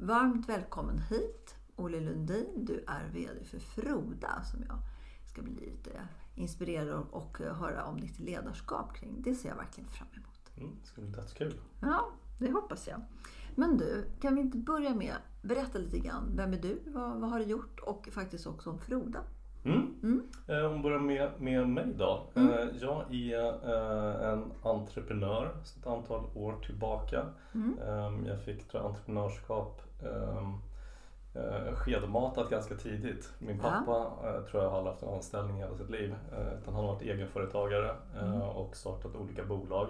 Varmt välkommen hit Olle Lundin. Du är VD för Froda som jag ska bli lite inspirerad och höra om ditt ledarskap kring. Det ser jag verkligen fram emot. Mm, det ska bli dödskul. Ja, det hoppas jag. Men du, kan vi inte börja med att berätta lite grann. Vem är du? Vad, vad har du gjort? Och faktiskt också om Froda. Mm. Mm. Eh, om börjar med, med mig då. Mm. Eh, jag är eh, en entreprenör sedan ett antal år tillbaka. Mm. Ehm, jag fick tror, entreprenörskap ehm, skedmatat ganska tidigt. Min pappa ja. tror jag har haft en anställning hela sitt liv. Utan han har varit egenföretagare mm. och startat olika bolag.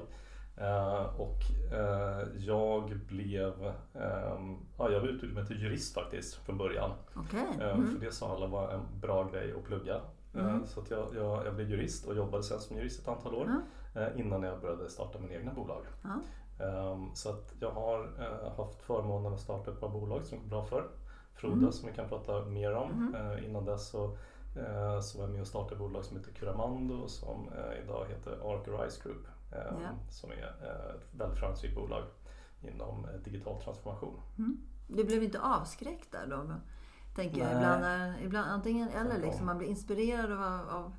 Uh, och uh, jag blev, um, ja, jag utbildade mig till jurist faktiskt från början. Okay. Mm. Uh, för det sa alla var en bra grej att plugga. Mm. Så att jag, jag, jag, blev jurist och jobbade sen som jurist ett antal år innan jag började starta min egna bolag. Um, så att jag har haft förmånen att starta ett par bolag som går bra för. Froda mm. som vi kan prata mer om. Mm. innan dess så så var jag med och startade ett bolag som heter Curamando som idag heter Arcurize Group. Ja. Som är ett väldigt framgångsrikt bolag inom digital transformation. Mm. Du blev inte avskräckt där då? Tänker jag. Ibland, ibland, antingen eller. Liksom, man blir inspirerad av, av,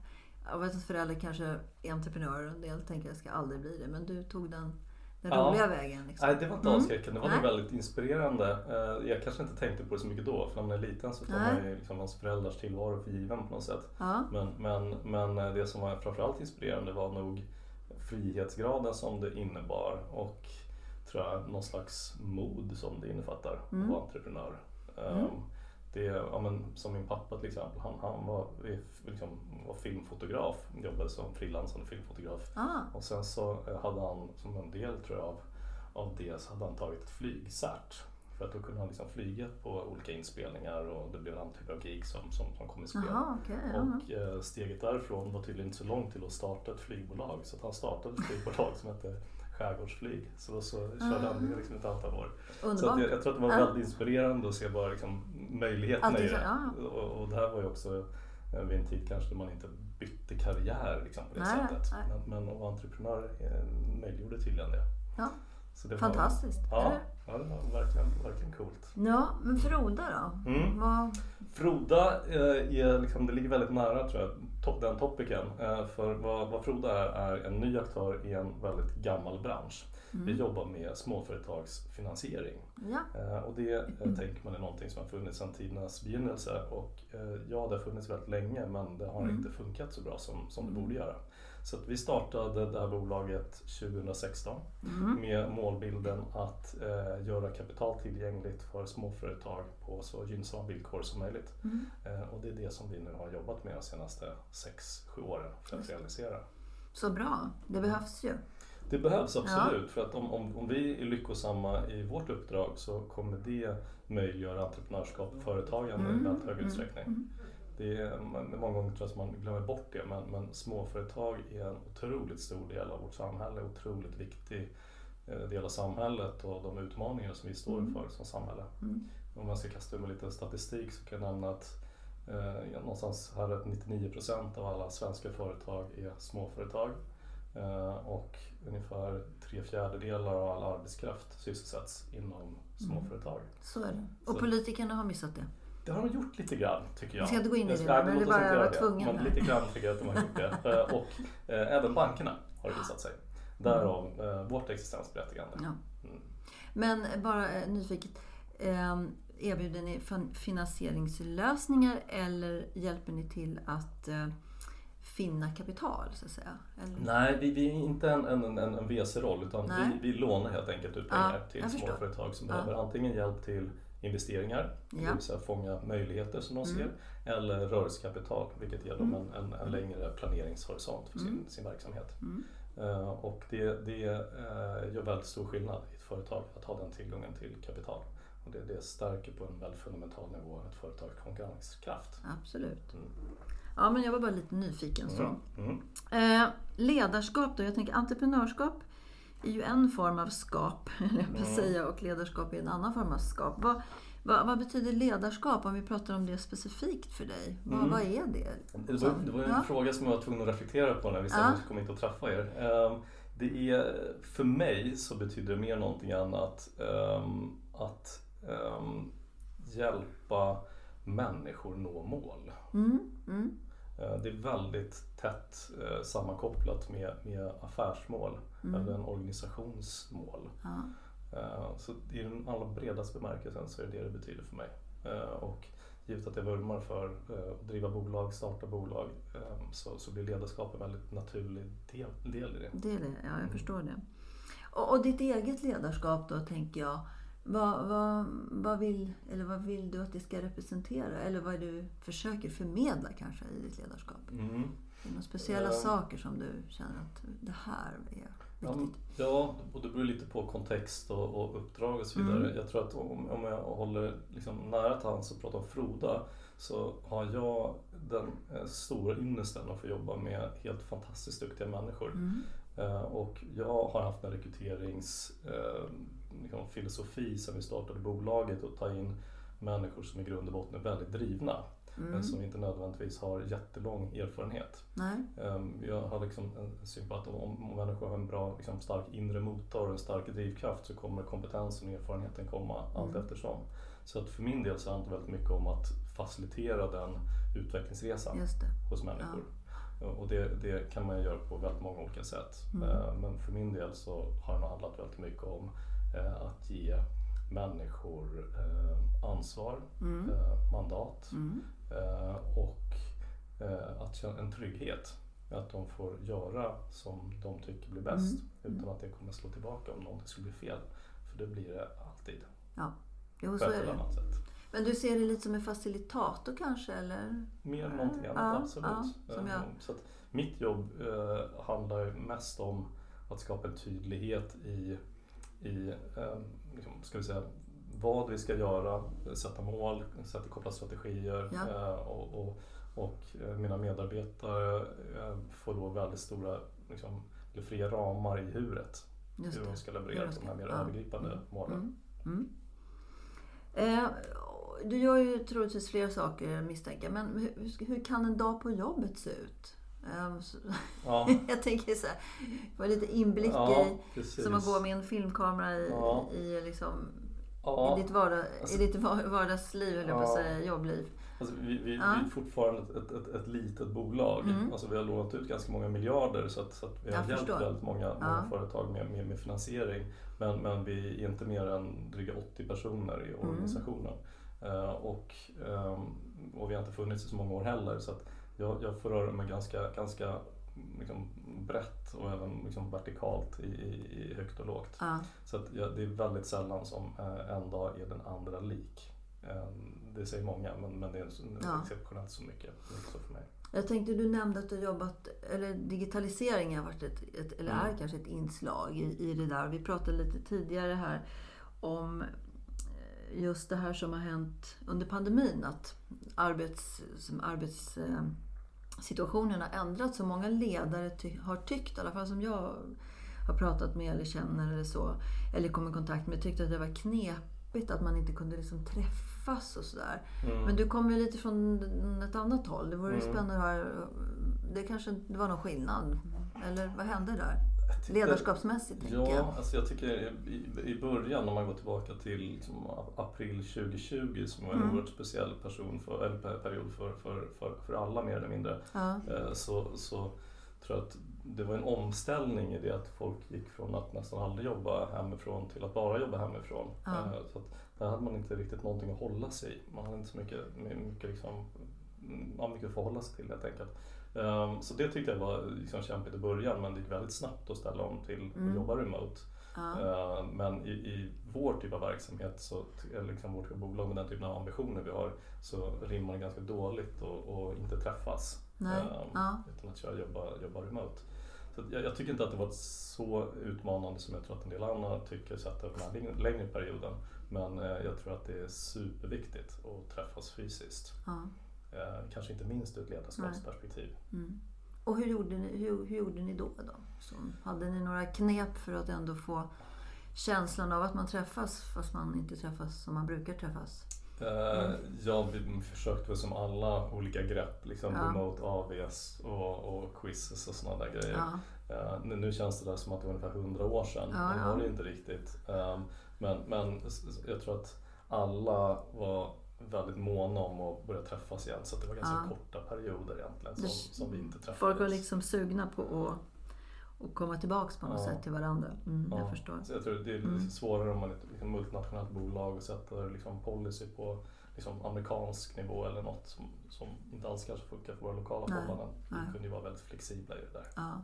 av att förälder kanske är entreprenör. En del tänker jag ska aldrig bli det. Men du tog den, den ja. roliga vägen. Liksom. Nej, det var inte mm. avskräckande. Det var Nej. väldigt inspirerande. Eh, jag kanske inte tänkte på det så mycket då. För när man är liten så tar man ju liksom hans föräldrars tillvaro för given på något sätt. Ja. Men, men, men det som var framförallt inspirerande var nog frihetsgraden som det innebar och tror jag, någon slags mod som det innefattar mm. att vara entreprenör. Mm. Um, det, ja, men, som min pappa till exempel, han, han var, liksom, var filmfotograf, jobbade som frilansande filmfotograf. Ah. Och sen så eh, hade han som en del tror jag av, av det så hade han tagit ett flygcert för att då kunde han liksom flyga på olika inspelningar och det blev en typ av gig som, som, som kom i spel. Aha, okay, och eh, steget därifrån var tydligen inte så långt till att starta ett flygbolag. Så han startade ett flygbolag som hette Skärgårdsflyg. Så så körde han det liksom ett antal år. Underbart. Så jag, jag, tror att det var väldigt inspirerande att se bara liksom möjligheterna i det. Och, och det här var ju också eh, vid en tid kanske man inte bytte karriär liksom, på det nej, sättet. Nej. Men, men att vara entreprenör eh, möjliggjorde tydligen det. Ja. Fantastiskt. Var, ja, ja, det var verkligen, verkligen coolt. Ja, men Froda då? Mm. Vad... Froda eh, är liksom, det ligger väldigt nära tror jag, top, den topicen. Eh, för vad, vad Froda är, är en ny aktör i en väldigt gammal bransch. Mm. Vi jobbar med småföretagsfinansiering. Ja. Eh, och det mm. tänker man är någonting som har funnits sedan tidernas begynnelse. Och ja, det har funnits väldigt länge men det har mm. inte funkat så bra som, som det borde göra. Så vi startade det här bolaget 2016 mm. med målbilden att eh, göra kapital tillgängligt för småföretag på så gynnsamma villkor som möjligt. Mm. Eh, och det är det som vi nu har jobbat med de senaste 6-7 åren för att realisera. Så bra, det behövs ju. Det behövs absolut, ja. för att om, om, om, vi är lyckosamma i vårt uppdrag så kommer det möjliggöra entreprenörskap och företagande mm. i väldigt hög utsträckning. Mm det är många gånger tror jag man glömmer bort det men, men småföretag är en otroligt stor del av vårt samhälle, otroligt viktig eh, del av samhället och de utmaningar som vi står mm. inför som samhälle. Mm. Om man ska kasta med lite statistik så kan jag nämna att eh, någonstans här att 99 procent av alla svenska företag är småföretag eh, och ungefär tre fjärdedelar av all arbetskraft sysselsätts inom mm. småföretag. Mm. Så är det. Och så. politikerna har missat det. Det har de gjort lite grann tycker jag. Vi ska inte gå in i det, men, men det bara var tvungen. Men lite grann tycker jag att de har gjort det. Eh, och eh, även bankerna har det visat sig. Därav mm. eh, vårt existensberättigande. Ja. Mm. Men bara eh, nyfiket. Eh, erbjuder ni finansieringslösningar eller hjälper ni till att eh, finna kapital så att säga? Eller? Nej, vi, vi är inte en, en, en, en VC-roll utan vi, vi lånar helt enkelt ut pengar ja, till småföretag som ja. behöver antingen hjälp till investeringar, ja. det vill säga fånga möjligheter som de ser, mm. eller rörelsekapital vilket ger dem mm. en, en, en längre planeringshorisont för sin, mm. sin verksamhet. Mm. Uh, och det, det uh, gör väldigt stor skillnad i ett företag att ha den tillgången till kapital. Och det, det stärker på en väldigt fundamental nivå ett företags konkurrenskraft. Absolut. Mm. Ja, men jag var bara lite nyfiken. så. Mm. Mm. Eh, ledarskap då? Jag tänker entreprenörskap är ju en form av skap, jag mm. säga, och ledarskap är en annan form av skap. Vad, vad, vad, betyder ledarskap om vi pratar om det specifikt för dig? Vad, mm. vad är det? Det var, det var en ja. fråga som jag var tvungen att reflektera på när vi sen ja. kom hit och träffa er. Um, det är, för mig så betyder det mer någonting annat att um, hjälpa människor nå mål. Mm. Mm. Uh, det är väldigt tätt uh, sammankopplat med, med affärsmål mm. eller en organisationsmål. Ja. Uh, så i den allra bredaste bemärkelsen så är det det det betyder för mig. Och givet att jag vurmar för att driva bolag, starta bolag så, så blir ledarskap en väldigt naturlig del, del i det. Det är det, ja jag mm. förstår det. Och, och ditt eget ledarskap då tänker jag vad, vad, vad, vill, eller vad vill du att det ska representera? Eller vad du försöker förmedla kanske i ditt ledarskap? Mm. Är det några speciella uh, saker som du känner att det här är viktigt? Ja, och det beror lite på kontext och, och uppdrag och så vidare. Mm. Jag tror att om, om jag håller liksom nära till hands och pratar om Froda så har jag den eh, stora ynnesten att få jobba med helt fantastiskt duktiga människor. Mm. Uh, och jag har haft en rekryterings uh, liksom, filosofi sen vi startade bolaget och ta in människor som i grund och botten är väldigt drivna. Mm. Men som inte nödvändigtvis har jättelång erfarenhet. Nej. Ehm, jag har liksom en syn på att om människor har en bra, liksom, stark inre motor och en stark drivkraft så kommer kompetensen och erfarenheten komma mm. allt eftersom. Så att för min del så handlar det väldigt mycket om att facilitera den utvecklingsresan hos människor. Ja. Och det, det, kan man göra på väldigt många olika sätt. Mm. Ehm, men för min del så har det handlat väldigt mycket om att ge människor eh, ansvar, mm. Eh, mandat mm. och att en trygghet. Att de får göra som de tycker blir bäst mm. utan att det kommer slå tillbaka om någonting skulle bli fel. För det blir det alltid. Ja, jo, så är det. Sätt. Men du ser det lite som en facilitator kanske? Eller? Mer någonting annat, ja, absolut. Ja, jag... Så mitt jobb eh, handlar mest om att skapa en tydlighet i i ehm, liksom, ska vi säga, vad vi ska göra, sätta mål, sätta koppla strategier ja. Eh, och, och, och, eh, mina medarbetare eh, får då väldigt stora, liksom, eller fria ramar i huret. Hur de ska leverera de här mer ja. övergripande mm. målen. Mm. Mm. Eh, du gör ju troligtvis flera saker misstänker men hur, hur kan en dag på jobbet se ut? Um, ja. jag tänker så här, få lite inblick ja, i, som att gå med en filmkamera i, ja. i, liksom, i ditt, vardag, alltså, i ditt vardagsliv, eller ja. på säga, jobbliv. Alltså, vi, vi, vi, är fortfarande ett, ett, ett litet bolag. Mm. Alltså, vi har lånat ut ganska många miljarder så att, så att vi har jag hjälpt förstår. väldigt många, många företag med, med, med, finansiering. Men, men vi är inte mer än dryga 80 personer i mm. organisationen. Mm. Uh, och, um, och vi har inte funnits i så många år heller. Så att, jag, jag röra mig ganska, ganska liksom brett och även liksom vertikalt i, i, i högt och lågt. Ja. Så att, ja, det är väldigt sällan som eh, en dag är den andra lik. Eh, det säger många men, men det är ja. exceptionellt så mycket. så för mig. Jag tänkte du nämnde att du jobbat, eller digitalisering har varit ett, ett eller är mm. kanske ett inslag i, i det där. Vi pratade lite tidigare här om eh, just det här som har hänt under pandemin. Att arbets, som arbets situationen har ändrats. Så många ledare ty har tyckt, i alla fall som jag har pratat med eller känner eller så, eller kommit i kontakt med, tyckte att det var knepigt att man inte kunde liksom träffas och sådär. Mm. Men du kommer ju lite från ett annat håll. Det vore mm. spännande att höra. Det kanske det var någon skillnad? Eller vad hände där? Ledarskapsmässigt ja, tänker jag. Alltså jag tycker i, i början om man går tillbaka till liksom april 2020 som var en mm. oerhört speciell person för, eller period för, för, för, för alla mer eller mindre. Ja. Eh, så, så tror jag att det var en omställning i det att folk gick från att nästan aldrig jobba hemifrån till att bara jobba hemifrån. Ja. Eh, så att där hade man inte riktigt någonting att hålla sig i. Man hade inte så mycket, mycket, liksom, man mycket att förhålla sig till helt enkelt. Um, så det tyckte jag var liksom kämpigt i början men det gick väldigt snabbt att ställa om till mm. att jobba remote. Ja. Uh, men i, i vår typ av verksamhet, så, eller liksom vårt bolag med den typen av ambitioner vi har, så rimmar det ganska dåligt att inte träffas. Nej. Um, ja. Utan att köra jobba, jobba remote. Så jag, jag, tycker inte att det var så utmanande som jag tror att en del andra tycker sätta upp den här längre perioden. Men eh, jag tror att det är superviktigt att träffas fysiskt. Ja. Eh, kanske inte minst ur ett ledarskapsperspektiv. Mm. Och hur gjorde, ni, hur, hur gjorde ni då? då? Så, hade ni några knep för att ändå få känslan av att man träffas fast man inte träffas som man brukar träffas? Eh, mm. Ja, vi försökte som alla olika grepp, liksom ja. remote AVs och, och quizzes och sådana där grejer. Ja. Uh, nu, nu, känns det där som att det var ungefär hundra år sedan, ja, men var det inte riktigt. Um, men, men jag tror att alla var väldigt måna om att börja träffas igen så det var ganska ja. korta perioder egentligen som, som vi inte träffades. Folk var liksom sugna på att och komma tillbaks på något ja. sätt till varandra. Mm, ja. Jag förstår. Så jag tror det är mm. svårare om man är ett liksom, multinationellt bolag och sätter liksom, policy på liksom, amerikansk nivå eller något som, som inte alls kanske funkar för våra lokala förhållanden. Vi kunde ju vara väldigt flexibla i det där. Ja.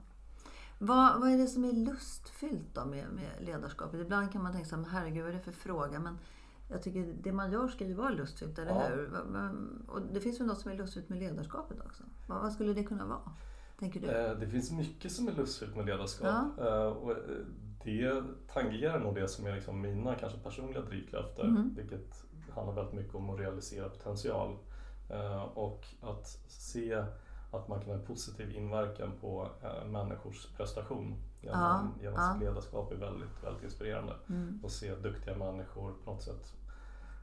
Vad, vad är det som är lustfyllt då med, med ledarskapet? Ibland kan man tänka så här, herregud vad är det för fråga? Men jag tycker det man gör ska ju vara lustfyllt, eller ja. hur? Och det finns väl något som är lustfyllt med ledarskapet också? Vad, skulle det kunna vara? Tänker du? Eh, det finns mycket som är lustfyllt med ledarskap. Ja. Eh, och eh, det tangerar nog det som är liksom mina kanske personliga drivkrafter. Mm. Vilket handlar väldigt mycket om att realisera potential. Och att se att man kan ha en positiv inverkan på människors prestation ja. genom ja. sitt ledarskap är väldigt, väldigt inspirerande. Mm. Och se duktiga människor på något sätt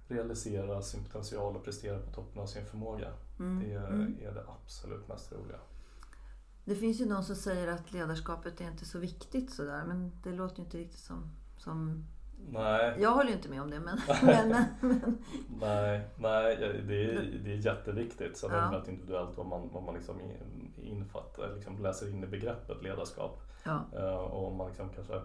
realisera sin potential och prestera på toppen av sin förmåga. Mm. Det mm. är det absolut mest roliga. Det finns ju någon som säger att ledarskapet är inte så viktigt sådär men det låter ju inte riktigt som, som Nej. Jag håller ju inte med om det men... men, men. Nej, nej det, är, det är jätteviktigt. Sen ja. är det väldigt individuellt vad man, vad man liksom infattar, liksom läser in i begreppet ledarskap. Ja. Uh, och om man liksom kanske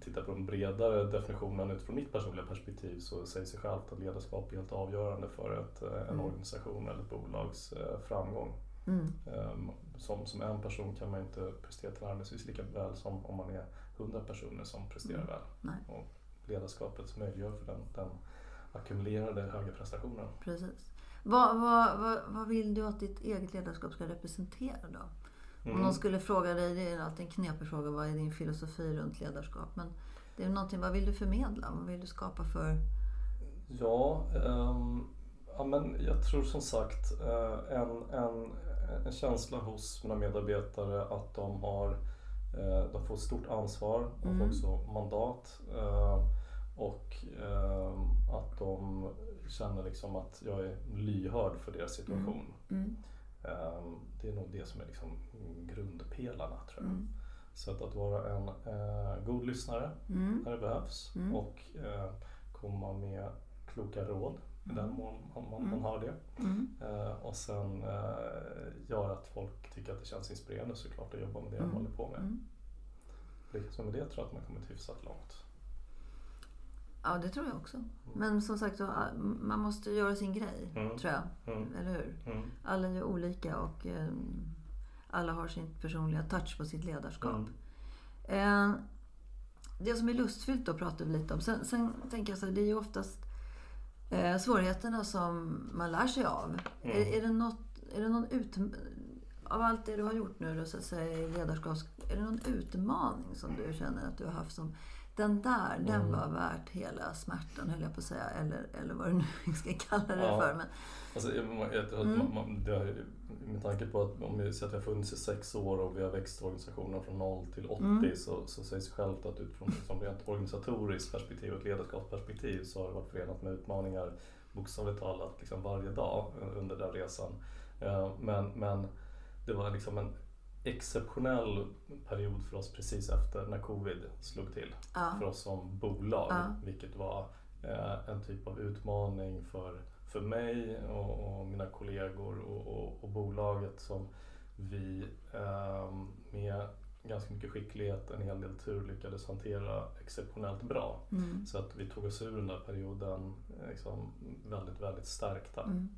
tittar på den bredare definitionen utifrån mitt personliga perspektiv så säger sig självt att ledarskap är helt avgörande för ett, eh, en mm. organisation eller ett bolags uh, framgång. Mm. Um, som, som en person kan man inte prestera tillnärmelsevis lika väl som om man är hundra personer som presterar mm. väl. Nej. Och ledarskapet möjliggör för den, den ackumulerade höga prestationen. Precis. Vad, vad, vad, vad vill du att ditt eget ledarskap ska representera då? Om mm. någon skulle fråga dig, det är alltid en knepig fråga, vad är din filosofi runt ledarskap? Men det är någonting, vad vill du förmedla? Vad vill du skapa för... Ja, um, ja men jag tror som sagt uh, en, en en känsla hos mina medarbetare att de har eh, de får stort ansvar, de mm. får också mandat eh, och eh, att de känner liksom att jag är lyhörd för deras situation. Mm. Mm. Det är nog det som är liksom grundpelarna tror jag. Mm. Så att, att vara en eh, god lyssnare mm. när det behövs mm. och eh, komma med kloka råd i den mån man, man, man har det. Mm. Uh, och sen uh, göra att folk tycker att det känns inspirerande såklart att jobba med det mm. de håller på med. Mm. Liksom med det tror jag att man kommit hyfsat långt. Ja, det tror jag också. Mm. Men som sagt, man måste göra sin grej, mm. tror jag. Mm. Eller hur? Mm. Alla är olika och eh, alla har sin personliga touch på sitt ledarskap. Eh, det som är lustfyllt då pratar vi lite om. Sen, sen tänker jag så här, det är ju oftast eh, svårigheterna som man lär sig av. Mm. Är, är, det något, är det någon ut, av allt det du har gjort nu då, så att säga, i ledarskap, är det någon utmaning som du känner att du har haft som den där, mm. den var värt hela smärtan höll jag på att säga. Eller, eller vad du nu ska kalla det ja. för. Men... Alltså, jag, jag, mm. man, det med tanke på att om vi säger att vi har funnits i sex år och vi har växt organisationen från 0 till 80 mm. så, så sägs det självt att utifrån liksom rent organisatoriskt perspektiv och ett ledarskapsperspektiv så har det varit förenat med utmaningar bokstavligt talat liksom varje dag under den resan. Eh, men, men det var liksom en exceptionell period för oss precis efter när covid slog till. Ja. För oss som bolag, ja. vilket var eh, en typ av utmaning för, för mig och, och mina kollegor och, och, och, bolaget som vi ehm, med ganska mycket skicklighet, en hel del tur lyckades hantera exceptionellt bra. Mm. Så att vi tog oss ur den där perioden liksom väldigt, väldigt stärkta. Mm.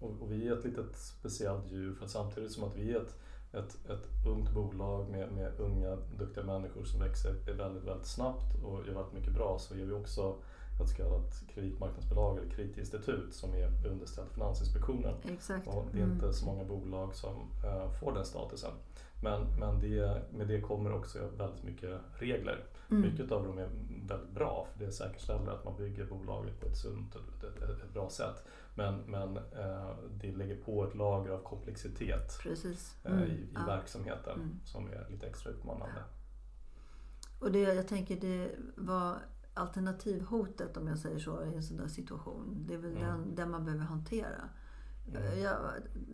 Och, och, vi är ett litet speciellt djur för att samtidigt som att vi är ett, ett, ett ungt bolag med, med unga duktiga människor som växer väldigt, väldigt snabbt och gör väldigt mycket bra så är vi också ett så kallat kreditmarknadsbolag eller kreditinstitut som är underställt Finansinspektionen. Exakt. Och det är inte mm. så många bolag som uh, får den statusen. Men, men det, med det kommer också väldigt mycket regler. Mm. Mycket av dem är väldigt bra för det säkerställer att man bygger bolaget på ett sunt och ett, ett, ett bra sätt. Men, men eh, det lägger på ett lager av komplexitet mm. eh, i, i ja. verksamheten mm. som är lite extra utmanande. Och det, jag tänker det var alternativhotet om jag säger så i en sån där situation. Det är väl mm. den, den man behöver hantera. Mm. Jag,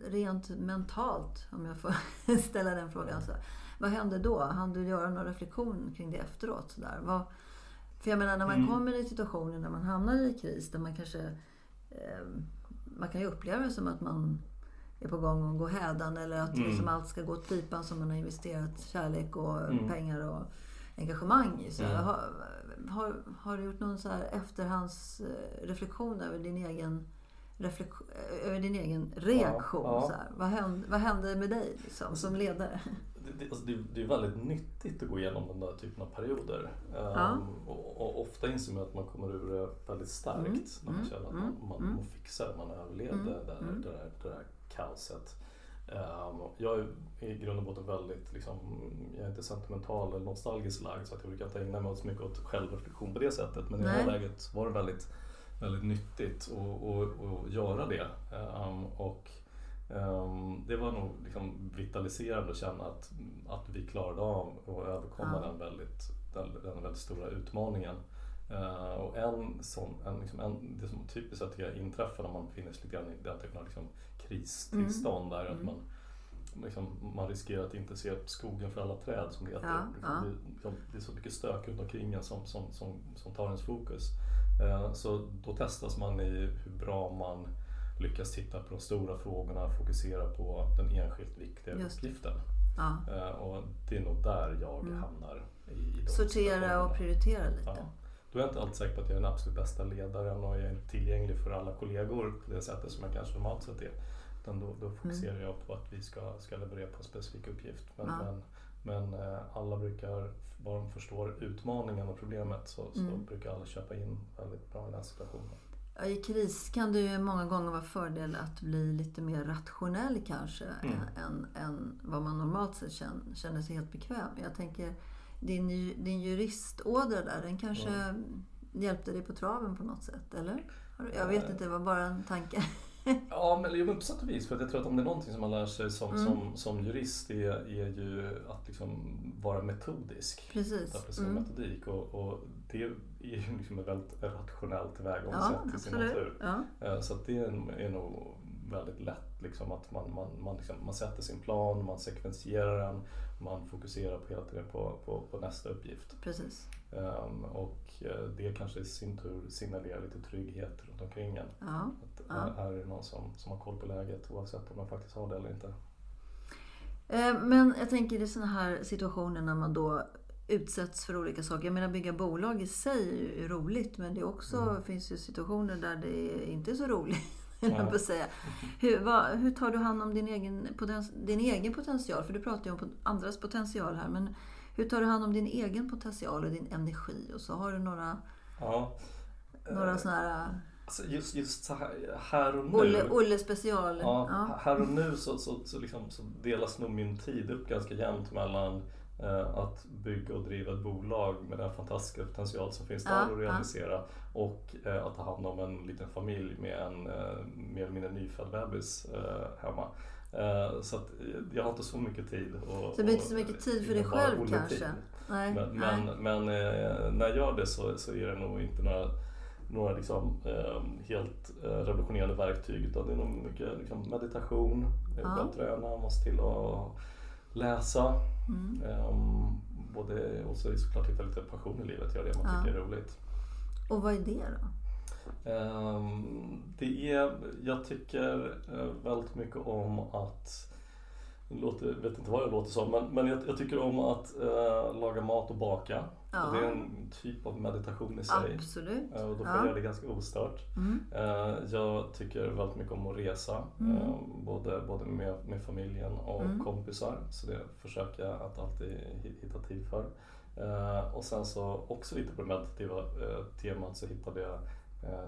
rent mentalt, om jag får ställa den frågan. Så, vad hände då? Han du göra någon reflektion kring det efteråt? Så där? Vad, för jag menar när man mm. kommer i situationer när man hamnar i kris där man kanske... Eh, man kan ju uppleva det som att man är på gång att gå hädan eller att mm. liksom allt ska gå åt pipan som man har investerat kärlek och mm. pengar och engagemang i. Så mm. har, har, har, du gjort någon så här efterhandsreflektion över din egen över din egen reaktion. Ja, ja. Så här. Vad, hände, vad hände med dig liksom, som ledare? Det, alltså det, det, är väldigt nyttigt att gå igenom den där typen av perioder. Ja. Um, och, och, ofta inser man att man kommer ur det väldigt starkt mm. när man mm. känner att man, mm. man, man fixar, man överlevde mm. det, mm. det, där, det där kaoset. Um, jag är i grund och botten väldigt, liksom, jag är inte sentimental eller nostalgisk lagd så att jag brukar inte ägna mig så mycket åt självreflektion på det sättet. Men i det här läget var det väldigt väldigt nyttigt att göra det. Um, och det var nog liksom vitaliserande att känna att, att vi klarade av att överkomma ja. den, väldigt, den, den väldigt stora utmaningen. Uh, och en sån, en, liksom en, det som typiskt sett inträffar när man befinner sig lite grann i den typen av liksom kristillstånd mm. är att mm. man Liksom, man riskerar att inte se skogen för alla träd som det heter. Ja, liksom, ja. Det, liksom, det, är så mycket stök runt omkring en som, som, som, som tar ens fokus. Eh, så då testas man i hur bra man lyckas titta på de stora frågorna, fokusera på den enskilt viktiga uppgiften. Ja. Eh, och det är nog där jag mm. hamnar. I, i Sortera och prioritera lite. Ja. Då är jag inte alltid säker på att jag är den absolut bästa ledaren och jag är tillgänglig för alla kollegor på det sättet som jag kanske normalt sett är. Utan då, då fokuserar mm. jag på att vi ska, ska leverera på en specifik uppgift. Men, ja. men, men eh, alla brukar bara de förstår utmaningen och problemet så, så mm. brukar alla köpa in väldigt bra i den situationen. I kris kan det ju många gånger vara fördel att bli lite mer rationell kanske mm. än, än vad man normalt sett känner, känner sig helt bekväm Jag tänker din, din juristådra där, den kanske mm. hjälpte dig på traven på något sätt, eller? Jag vet eh. inte, det var bara en tanke. Ja, men, men på sätt och vis. För jag tror att om det är någonting som man lär sig som, mm. som, som jurist är, är ju att liksom vara metodisk. Precis. Att applicera mm. metodik. Och, och, det är ju liksom ett väldigt rationellt tillvägagångssätt ja, till sin natur. Ja. Eh, så det är nog väldigt lätt liksom att man, man, man, liksom, man sätter sin plan, man sekvensierar den, man fokuserar på hela tiden på, på, på nästa uppgift. Precis. Um, och eh, det kanske i sin tur signalerar lite trygghet runt omkring en. Ja. Att ja. Här är det någon som, som har koll på läget oavsett om man faktiskt har det eller inte. Eh, men jag tänker i sådana här situationer när man då utsätts för olika saker. Jag menar bygga bolag i sig är roligt men det också mm. finns ju situationer där det inte är så roligt. Ja. på säga. Hur, vad, hur tar du hand om din egen, potens, din egen potential? För du pratar ju om andras potential här. Men hur tar du hand om din egen potential och din energi? Och så har du några, ja. några sådana här... Alltså just, just här, och nu. Olle, Olle special. Ja, ja. Här och nu så, så, så, liksom, så delas nog min tid upp ganska jämnt mellan Eh, att bygga och driva ett bolag med den fantastiska potential som finns där ja, att realisera ja. och eh, att ta hand om en liten familj med en eh, mer eller mindre nyfödd bebis hemma. Så att jag har inte så mycket tid. Och, så det blir inte så mycket tid för dig själv kanske? Nej, men, men, men, när jag gör det så, så är det nog inte några några liksom, eh, helt eh, revolutionerande verktyg utan det är nog mycket liksom, meditation, ja. att träna, måste till att läsa. Mm. Um, både, och så såklart hitta lite passion i livet, göra det man ja. tycker är roligt. Och vad är det då? Um, det är, jag tycker uh, väldigt mycket om att låter, vet inte vad jag låter som, men, men jag, jag tycker om att uh, laga mat och baka. Ja. Och det är en typ av meditation i sig. Absolut. Uh, och då får ja. jag det ganska ostört. Mm. Uh, jag tycker väldigt mycket om att resa, mm. både, både med, med familjen och mm. kompisar. Så det försöker jag att alltid hitta tid för. och sen så också lite på det meditativa temat så hittade jag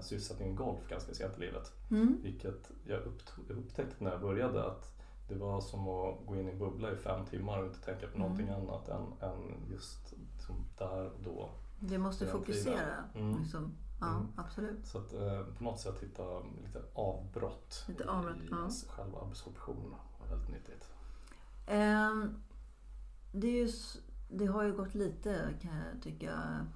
sysselsättningen golf ganska sent i livet. Mm. Vilket jag upptäckte när jag började att det var som att gå in i en bubbla i fem timmar och inte tänka på mm. någonting annat än, än just liksom där och då. Du måste fokusera. Mm. Liksom. Ja, mm. absolut. Så att eh, på något sätt hitta lite avbrott, lite avbrott i ja. själva absorptionen var väldigt nyttigt. Um, det, är ju, det har ju gått lite kan jag tycka.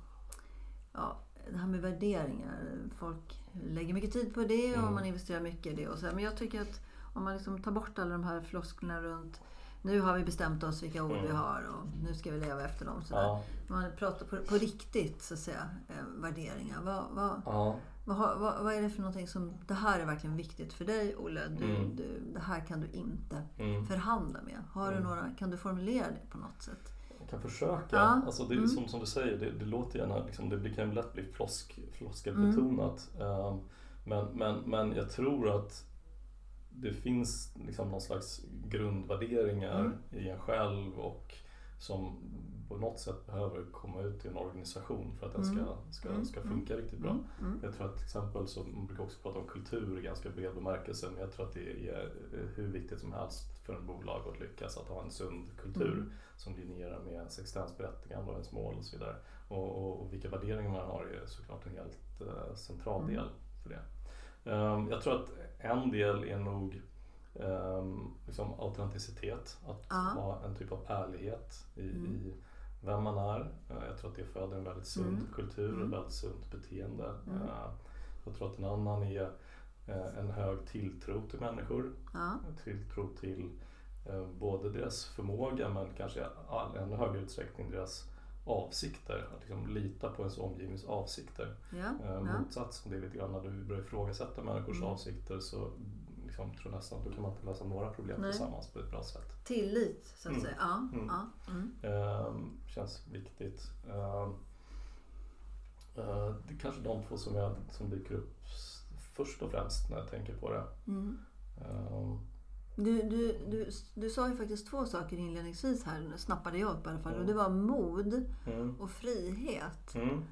Ja, det här med värderingar. Folk lägger mycket tid på det och mm. man investerar mycket i det. Och så. Men jag tycker att om man liksom tar bort alla de här flosklerna runt nu har vi bestämt oss vilka ord mm. vi har och nu ska vi leva efter dem. Sådär. Ja. Man pratar på, på riktigt, så att säga, eh, värderingar. Vad, vad, ja. vad, vad, vad, är det för någonting som, det här är verkligen viktigt för dig Olle. Du, mm. du, det här kan du inte mm. förhandla med. Har du mm. några, kan du formulera det på något sätt? kan försöka. Ja. Alltså det, mm. som, som du säger, det, det låter gärna, liksom, det kan lätt bli flosk, floskelbetonat. Mm. Um, men, men, men jag tror att det finns liksom någon slags grundvärderingar mm. i en själv och som på något sätt behöver komma ut i en organisation för att den ska, mm. ska, mm. ska funka mm. riktigt bra. Jag tror att till exempel så man brukar också prata om kultur i ganska bred bemärkelse men jag tror att det är hur viktigt som helst för en bolag att lyckas att ha en sund kultur mm. som linjerar med ens existensberättigande och ens mål och så vidare. Och, och, och vilka värderingar man har är såklart en helt uh, central del för det. Um, jag tror att en del är nog um, liksom autenticitet, att uh. ha en typ av ärlighet i, i vem man är. Eh, jag tror att det föder en väldigt sund mm. kultur och mm. väldigt sunt beteende. Mm. Eh, jag tror att en annan är eh, en hög tilltro till människor. Ja. Tilltro till både deras förmåga men kanske i ännu högre utsträckning deras avsikter. Att liksom lita på ens omgivnings avsikter. Ja. Motsatsen, det är lite grann när du börjar ifrågasätta människors mm. avsikter så liksom, tror nästan då kan man inte lösa några problem Nej. tillsammans på ett bra sätt. Tillit, så att mm. säga. Ja. Mm. Ja. Mm. Um, känns viktigt. Um, uh, det är kanske de två som, jag, som dyker upp först och främst när jag tänker på det. Um, du, du, du, du sa ju faktiskt två saker inledningsvis här, snappade jag upp i alla fall. Och det var mod mm. och frihet. Mm.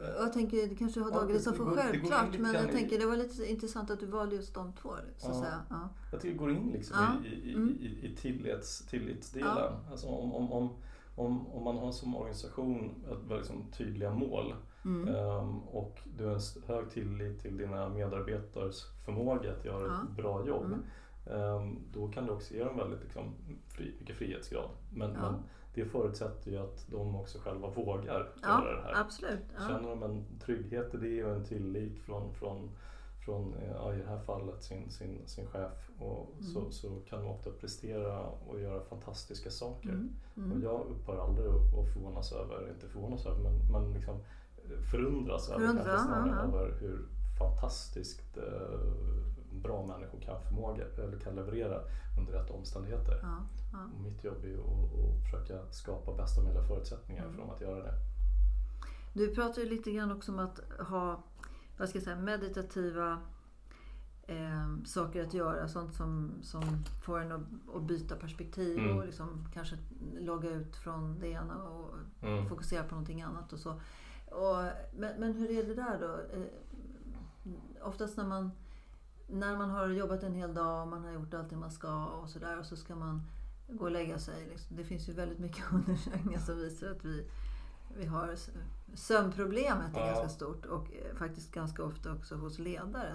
Jag tänker, det kanske har tagit det som för självklart. Men jag tänker det var lite intressant att du valde just de två. Så ja. säga. Ja. Jag tycker det går in liksom ja. i, i, mm. i, i tillits, tillitsdelen. Ja. Alltså om, om, om, om, om man har som organisation ett liksom tydliga mål mm. um, och du har en hög tillit till dina medarbetares förmåga att göra ett bra jobb. Mm. Um, då kan du också ge dem väldigt liksom, fri, mycket frihetsgrad. Men, men det förutsätter ju att de också själva vågar ja, göra det här. Absolut, ja. Känner de en trygghet i det och en tillit från, från, från ja, i det här fallet sin, sin, sin chef och mm. så, så kan de ofta prestera och göra fantastiska saker. Mm. Mm. Och jag upphör aldrig att förvånas över, inte förvånas över, men, men liksom förundras över, kanske snarare, över hur fantastiskt eh, bra människor kan, förmåga, eller kan leverera under rätt omständigheter. Ja, ja. Mitt jobb är att, att försöka skapa bästa möjliga förutsättningar mm. för dem att göra det. Du pratar ju lite grann också om att ha vad ska jag säga, meditativa eh, saker att göra. Sånt som, som får en att, att byta perspektiv mm. och liksom kanske logga ut från det ena och mm. fokusera på någonting annat. och så. Och, men, men hur är det där då? Eh, oftast när man när man har jobbat en hel dag och man har gjort allt det man ska och sådär och så ska man gå och lägga sig. Liksom. Det finns ju väldigt mycket undersökningar som visar att vi, vi har sömnproblemet är ja. ganska stort och eh, faktiskt ganska ofta också hos ledare.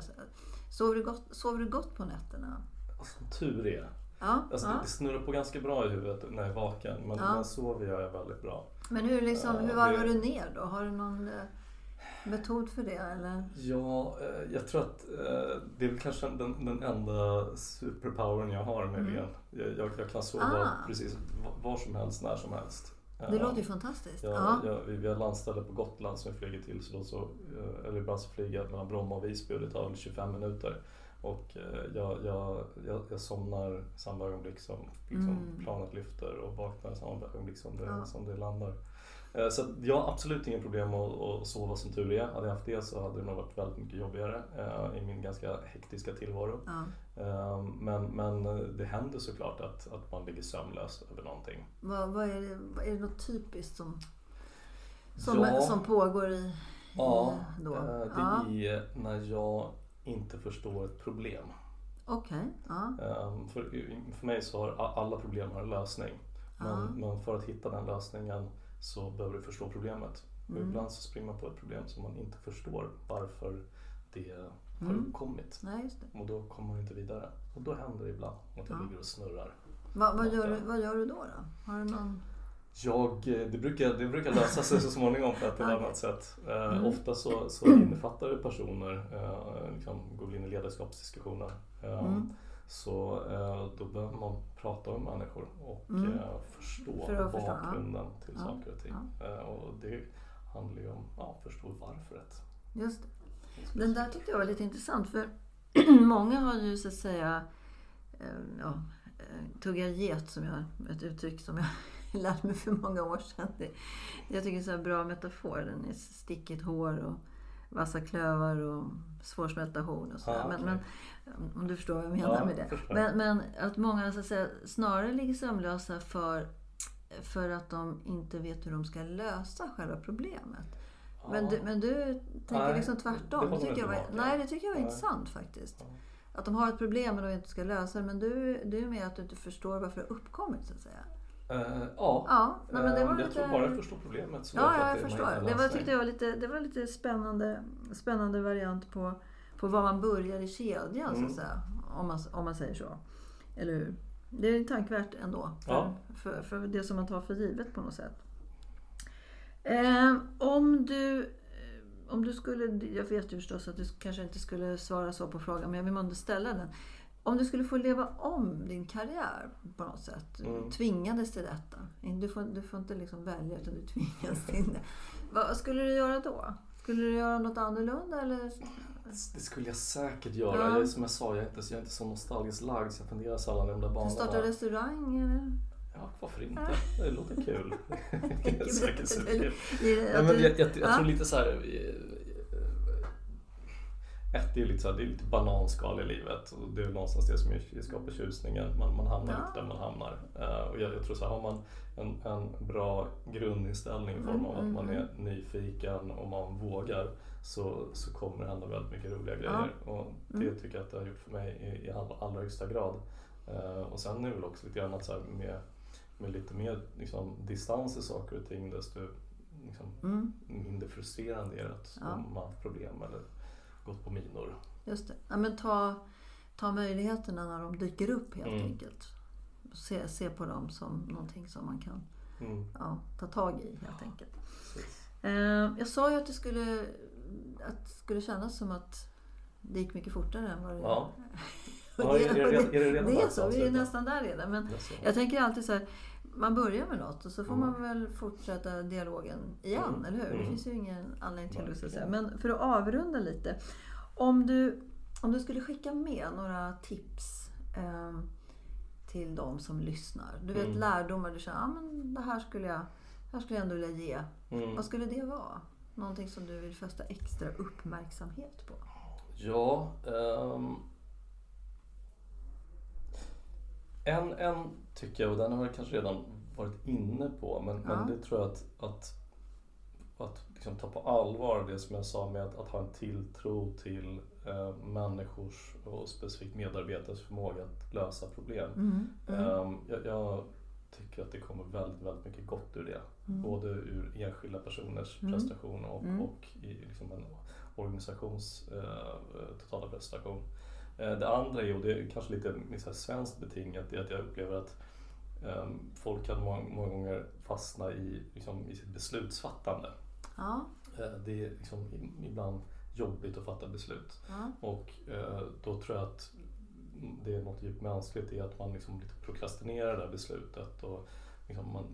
Sover du gott, sover du gott på nätterna? Som tur är. Ja, alltså, ja. Det snurrar på ganska bra i huvudet när jag är vaken men ja. när jag sover gör jag väldigt bra. Men hur, liksom, hur varvar du ner då? Har du någon eh, metod för det eller? Ja, eh, jag tror att eh, det är väl kanske den, den enda superpowern jag har med mm. Jag, jag, kan sova ah. precis var som helst, när som helst. Det låter ju fantastiskt. Jag, ja. jag, vi, vi har landställe på Gotland som vi flyger till. Så då så, eller ibland så flyger jag mellan Bromma och Visby och det tar 25 minuter. Och jag, jag, jag, jag somnar samma ögonblick som liksom, mm. planet lyfter och vaknar samma ögonblick som det, ja. som det landar. Eh, så jag har absolut inga problem att, att sova som tur är. Hade jag haft det så hade det nog varit väldigt mycket jobbigare eh, i min ganska hektiska tillvaro. Ja. Eh, men, men det händer såklart att, att man ligger sömnlös över någonting. Vad, vad är, det, är det något typiskt som, som, ja. som pågår i, ja, i då? Det ja. är när jag inte förstår ett problem. Okej. Okay. Ja. För, för mig så har alla problem har en lösning. Men, men för att hitta den lösningen så behöver du förstå problemet. Mm. Ibland så springer man på ett problem som man inte förstår varför det har mm. uppkommit. Nej, och då kommer man inte vidare. Och då händer det ibland att jag ja. ligger och snurrar. Va, vad, gör du, vad gör du då? då? Har du någon... Jag, eh, det, brukar, det brukar lösa sig så småningom på ett eller annat sätt. Eh, mm. ofta så, så innefattar det personer, eh, liksom, går in i ledarskapsdiskussioner. Eh, mm. Så eh, då behöver man prata med människor och mm. förstå För bakgrunden förstå. till ja. saker och ting. Ja. Och det handlar ju om att ja, förstå varföret. Just det. Den där tyckte jag var lite intressant för många har ju så att säga ja, tuggar get som jag, ett uttryck som jag lärde mig för många år sedan. Det, jag tycker det är en bra metafor. Den är stickigt hår och vassa klövar och svårsmälta horn och sådär. Ah, okay. men, men, om du förstår vad jag menar ja, med det. Men, men, att många så att säga, snarare ligger sömnlösa för, för att de inte vet hur de ska lösa själva problemet. Ja. Men, du, men du tänker nej, liksom tvärtom. Det, det tycker jag var, nej, det tycker jag var nej. intressant faktiskt. Ja. Att de har ett problem och de inte ska lösa det. Men du, du är med att du inte förstår varför det har uppkommit så att säga. Uh, ja, ja nej, men det var jag lite... tror bara jag förstår problemet. Så ja, jag, jag förstår. Det var, tyckte jag var lite, det var lite spännande, spännande variant på, på var man börjar i kedjan, mm. så att mm. säga. Om man, om man säger så. Eller hur? Det är tankvärt ändå. För, ja. för, för det som man tar för givet på något sätt. Eh, om du om du skulle, jag vet ju förstås att du kanske inte skulle svara så på frågan, men jag vill ändå ställa den. Om du skulle få leva om din karriär på något sätt, mm. tvingades till detta. Du får, du får inte liksom välja utan du tvingas till det. Vad skulle du göra då? Skulle du göra något annorlunda eller? Det skulle jag säkert göra. Ja. Jag, som jag sa, jag är, inte, jag är inte så nostalgiskt lagd så jag funderar sällan i de där banorna. Starta restaurang eller? Ja, varför inte? Det låter kul. säkert superkul. Jag, jag, jag tror lite så här, ett, det är lite, så här, det är lite bananskal i livet och det är någonstans det som skapar tjusningen. Man, man hamnar ja. lite där man hamnar. Uh, och jag, jag, tror så här, har man en, en bra grundinställning i form av mm, att man mm, är mm. nyfiken och man vågar så, så kommer det hända väldigt mycket roliga grejer. Ja. Och det mm. tycker jag att det har gjort för mig i, i all, allra högsta grad. Uh, och sen är det väl också lite grann att så här, med, med lite mer liksom, distans i saker och ting desto liksom, mm. mindre frustrerande är det att ja. man har problem eller gått på minor. Just det. Ja, men ta, ta möjligheterna när de dyker upp helt mm. enkelt. Se, se på dem som någonting som man kan mm. ja, ta tag i helt ja, enkelt. Eh, jag sa ju att det skulle, att det skulle kännas som att det gick mycket fortare än vad det ja. ja, är, det, är det, redan det är så, vi är nästan där redan. Men jag tänker alltid så här, man börjar med något och så får mm. man väl fortsätta dialogen igen, mm. eller hur? Det mm. finns ju ingen anledning till det. Säga. Men för att avrunda lite. Om du, om du skulle skicka med några tips eh, till de som lyssnar. Du vet mm. lärdomar du känner, ah, men det här skulle jag, här skulle jag ändå vilja ge. Mm. Vad skulle det vara? Någonting som du vill fästa extra uppmärksamhet på? Ja, um... en, en tycker jag, och den har jag kanske redan varit inne på, men, ja. men det tror jag att, att, att liksom ta på allvar det som jag sa med att, att ha en tilltro till eh, människors och specifikt medarbetares förmåga att lösa problem. Mm. Mm. Um, jag, jag, tycker att det kommer väldigt, väldigt mycket gott ur det. Mm. Både ur enskilda personers mm. prestation och, mm. och i liksom en organisations eh, totala prestation. Eh, det andra är, och det är kanske lite svenskt betingat, det är att jag upplever att um, folk kan många, många, gånger fastna i, liksom, i sitt beslutsfattande. Ja. Uh, det är liksom ibland jobbigt att fatta beslut. Ja. Och uh, då tror jag att det är något djupt mänskligt i att man liksom lite prokrastinerar det här beslutet och liksom man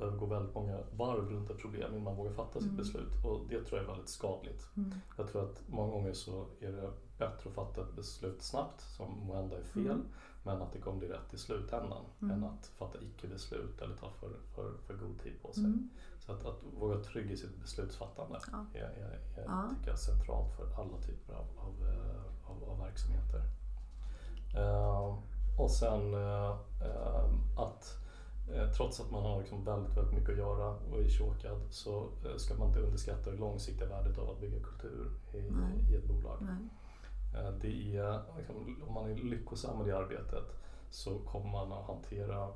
behöver gå väldigt många varv runt ett problem innan man vågar fatta sitt mm. beslut. Och det tror jag är väldigt skadligt. Mm. Jag tror att många gånger så är det bättre att fatta ett beslut snabbt som måhända är fel mm. men att det kommer bli rätt i slutändan mm. än att fatta icke-beslut eller ta för, för, för god tid på sig. Mm. Så att, att våga vara trygg i sitt beslutsfattande ja. är, är, är ja. tycker jag, centralt för alla typer av, av, eh, av, av verksamheter. Uh, och sen uh, uh, att trots att man har liksom väldigt, väldigt mycket att göra och är chokad så ska man inte underskatta det långsiktiga värdet av att bygga kultur i, i ett bolag. Nej. Det är, liksom, om man är lyckosam i det arbetet så kommer man att hantera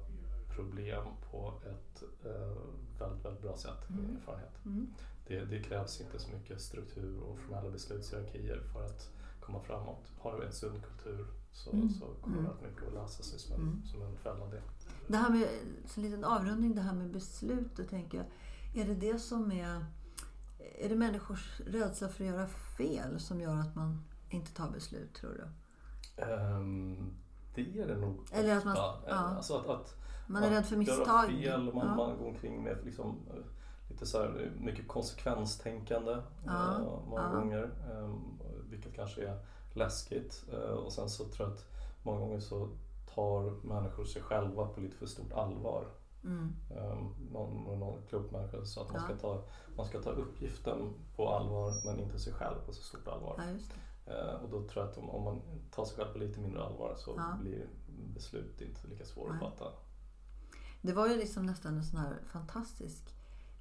problem på ett eh, väldigt, väldigt bra sätt, mm. min erfarenhet. Mm. Det, det, krävs inte så mycket struktur och formella beslutshierarkier för att komma framåt. Har du en sund kultur så, mm. så kommer mm. väldigt mycket att lösa sig som en, mm. som en följd av det. Det här med, så en liten avrundning, det här med beslutet tänker jag. Är det det som är... Är det människors rädsla för att göra fel som gör att man inte tar beslut, tror du? Um, det är det nog Eller ofta. Att man, ja. alltså att, att man är rädd för misstag. fel och man, ja. man går omkring med liksom, eh, lite så här, mycket konsekvenstänkande ja. uh, många gånger. Um, vilket kanske är läskigt. Uh, och sen så tror jag att många gånger så tar människor sig själva på lite för stort allvar. Mm. Um, någon, någon klok människa sa att man, ska ta, man ska ta uppgiften på allvar men inte sig själv på så stort allvar. Uh, och då tror jag att om, om, man tar sig själv på lite mindre allvar så blir beslut inte lika svåra att fatta. Det var ju liksom nästan en sån här fantastisk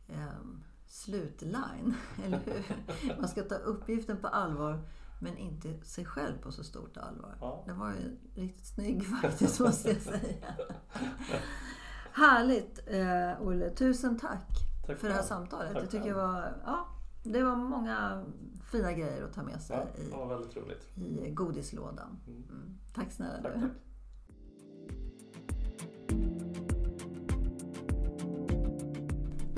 eh, slutline, eller hur? Man ska ta uppgiften på allvar men inte sig själv på så stort allvar. Ja. Det var ju riktigt snygg faktiskt, måste jag säga. Härligt, eh, Olle. Tusen tack, tack för det här samtalet. Tack jag tycker det var, ja, det var många fina grejer att ta med sig ja, i, i godislådan. Mm. mm. Tack snälla tack, du. Tack.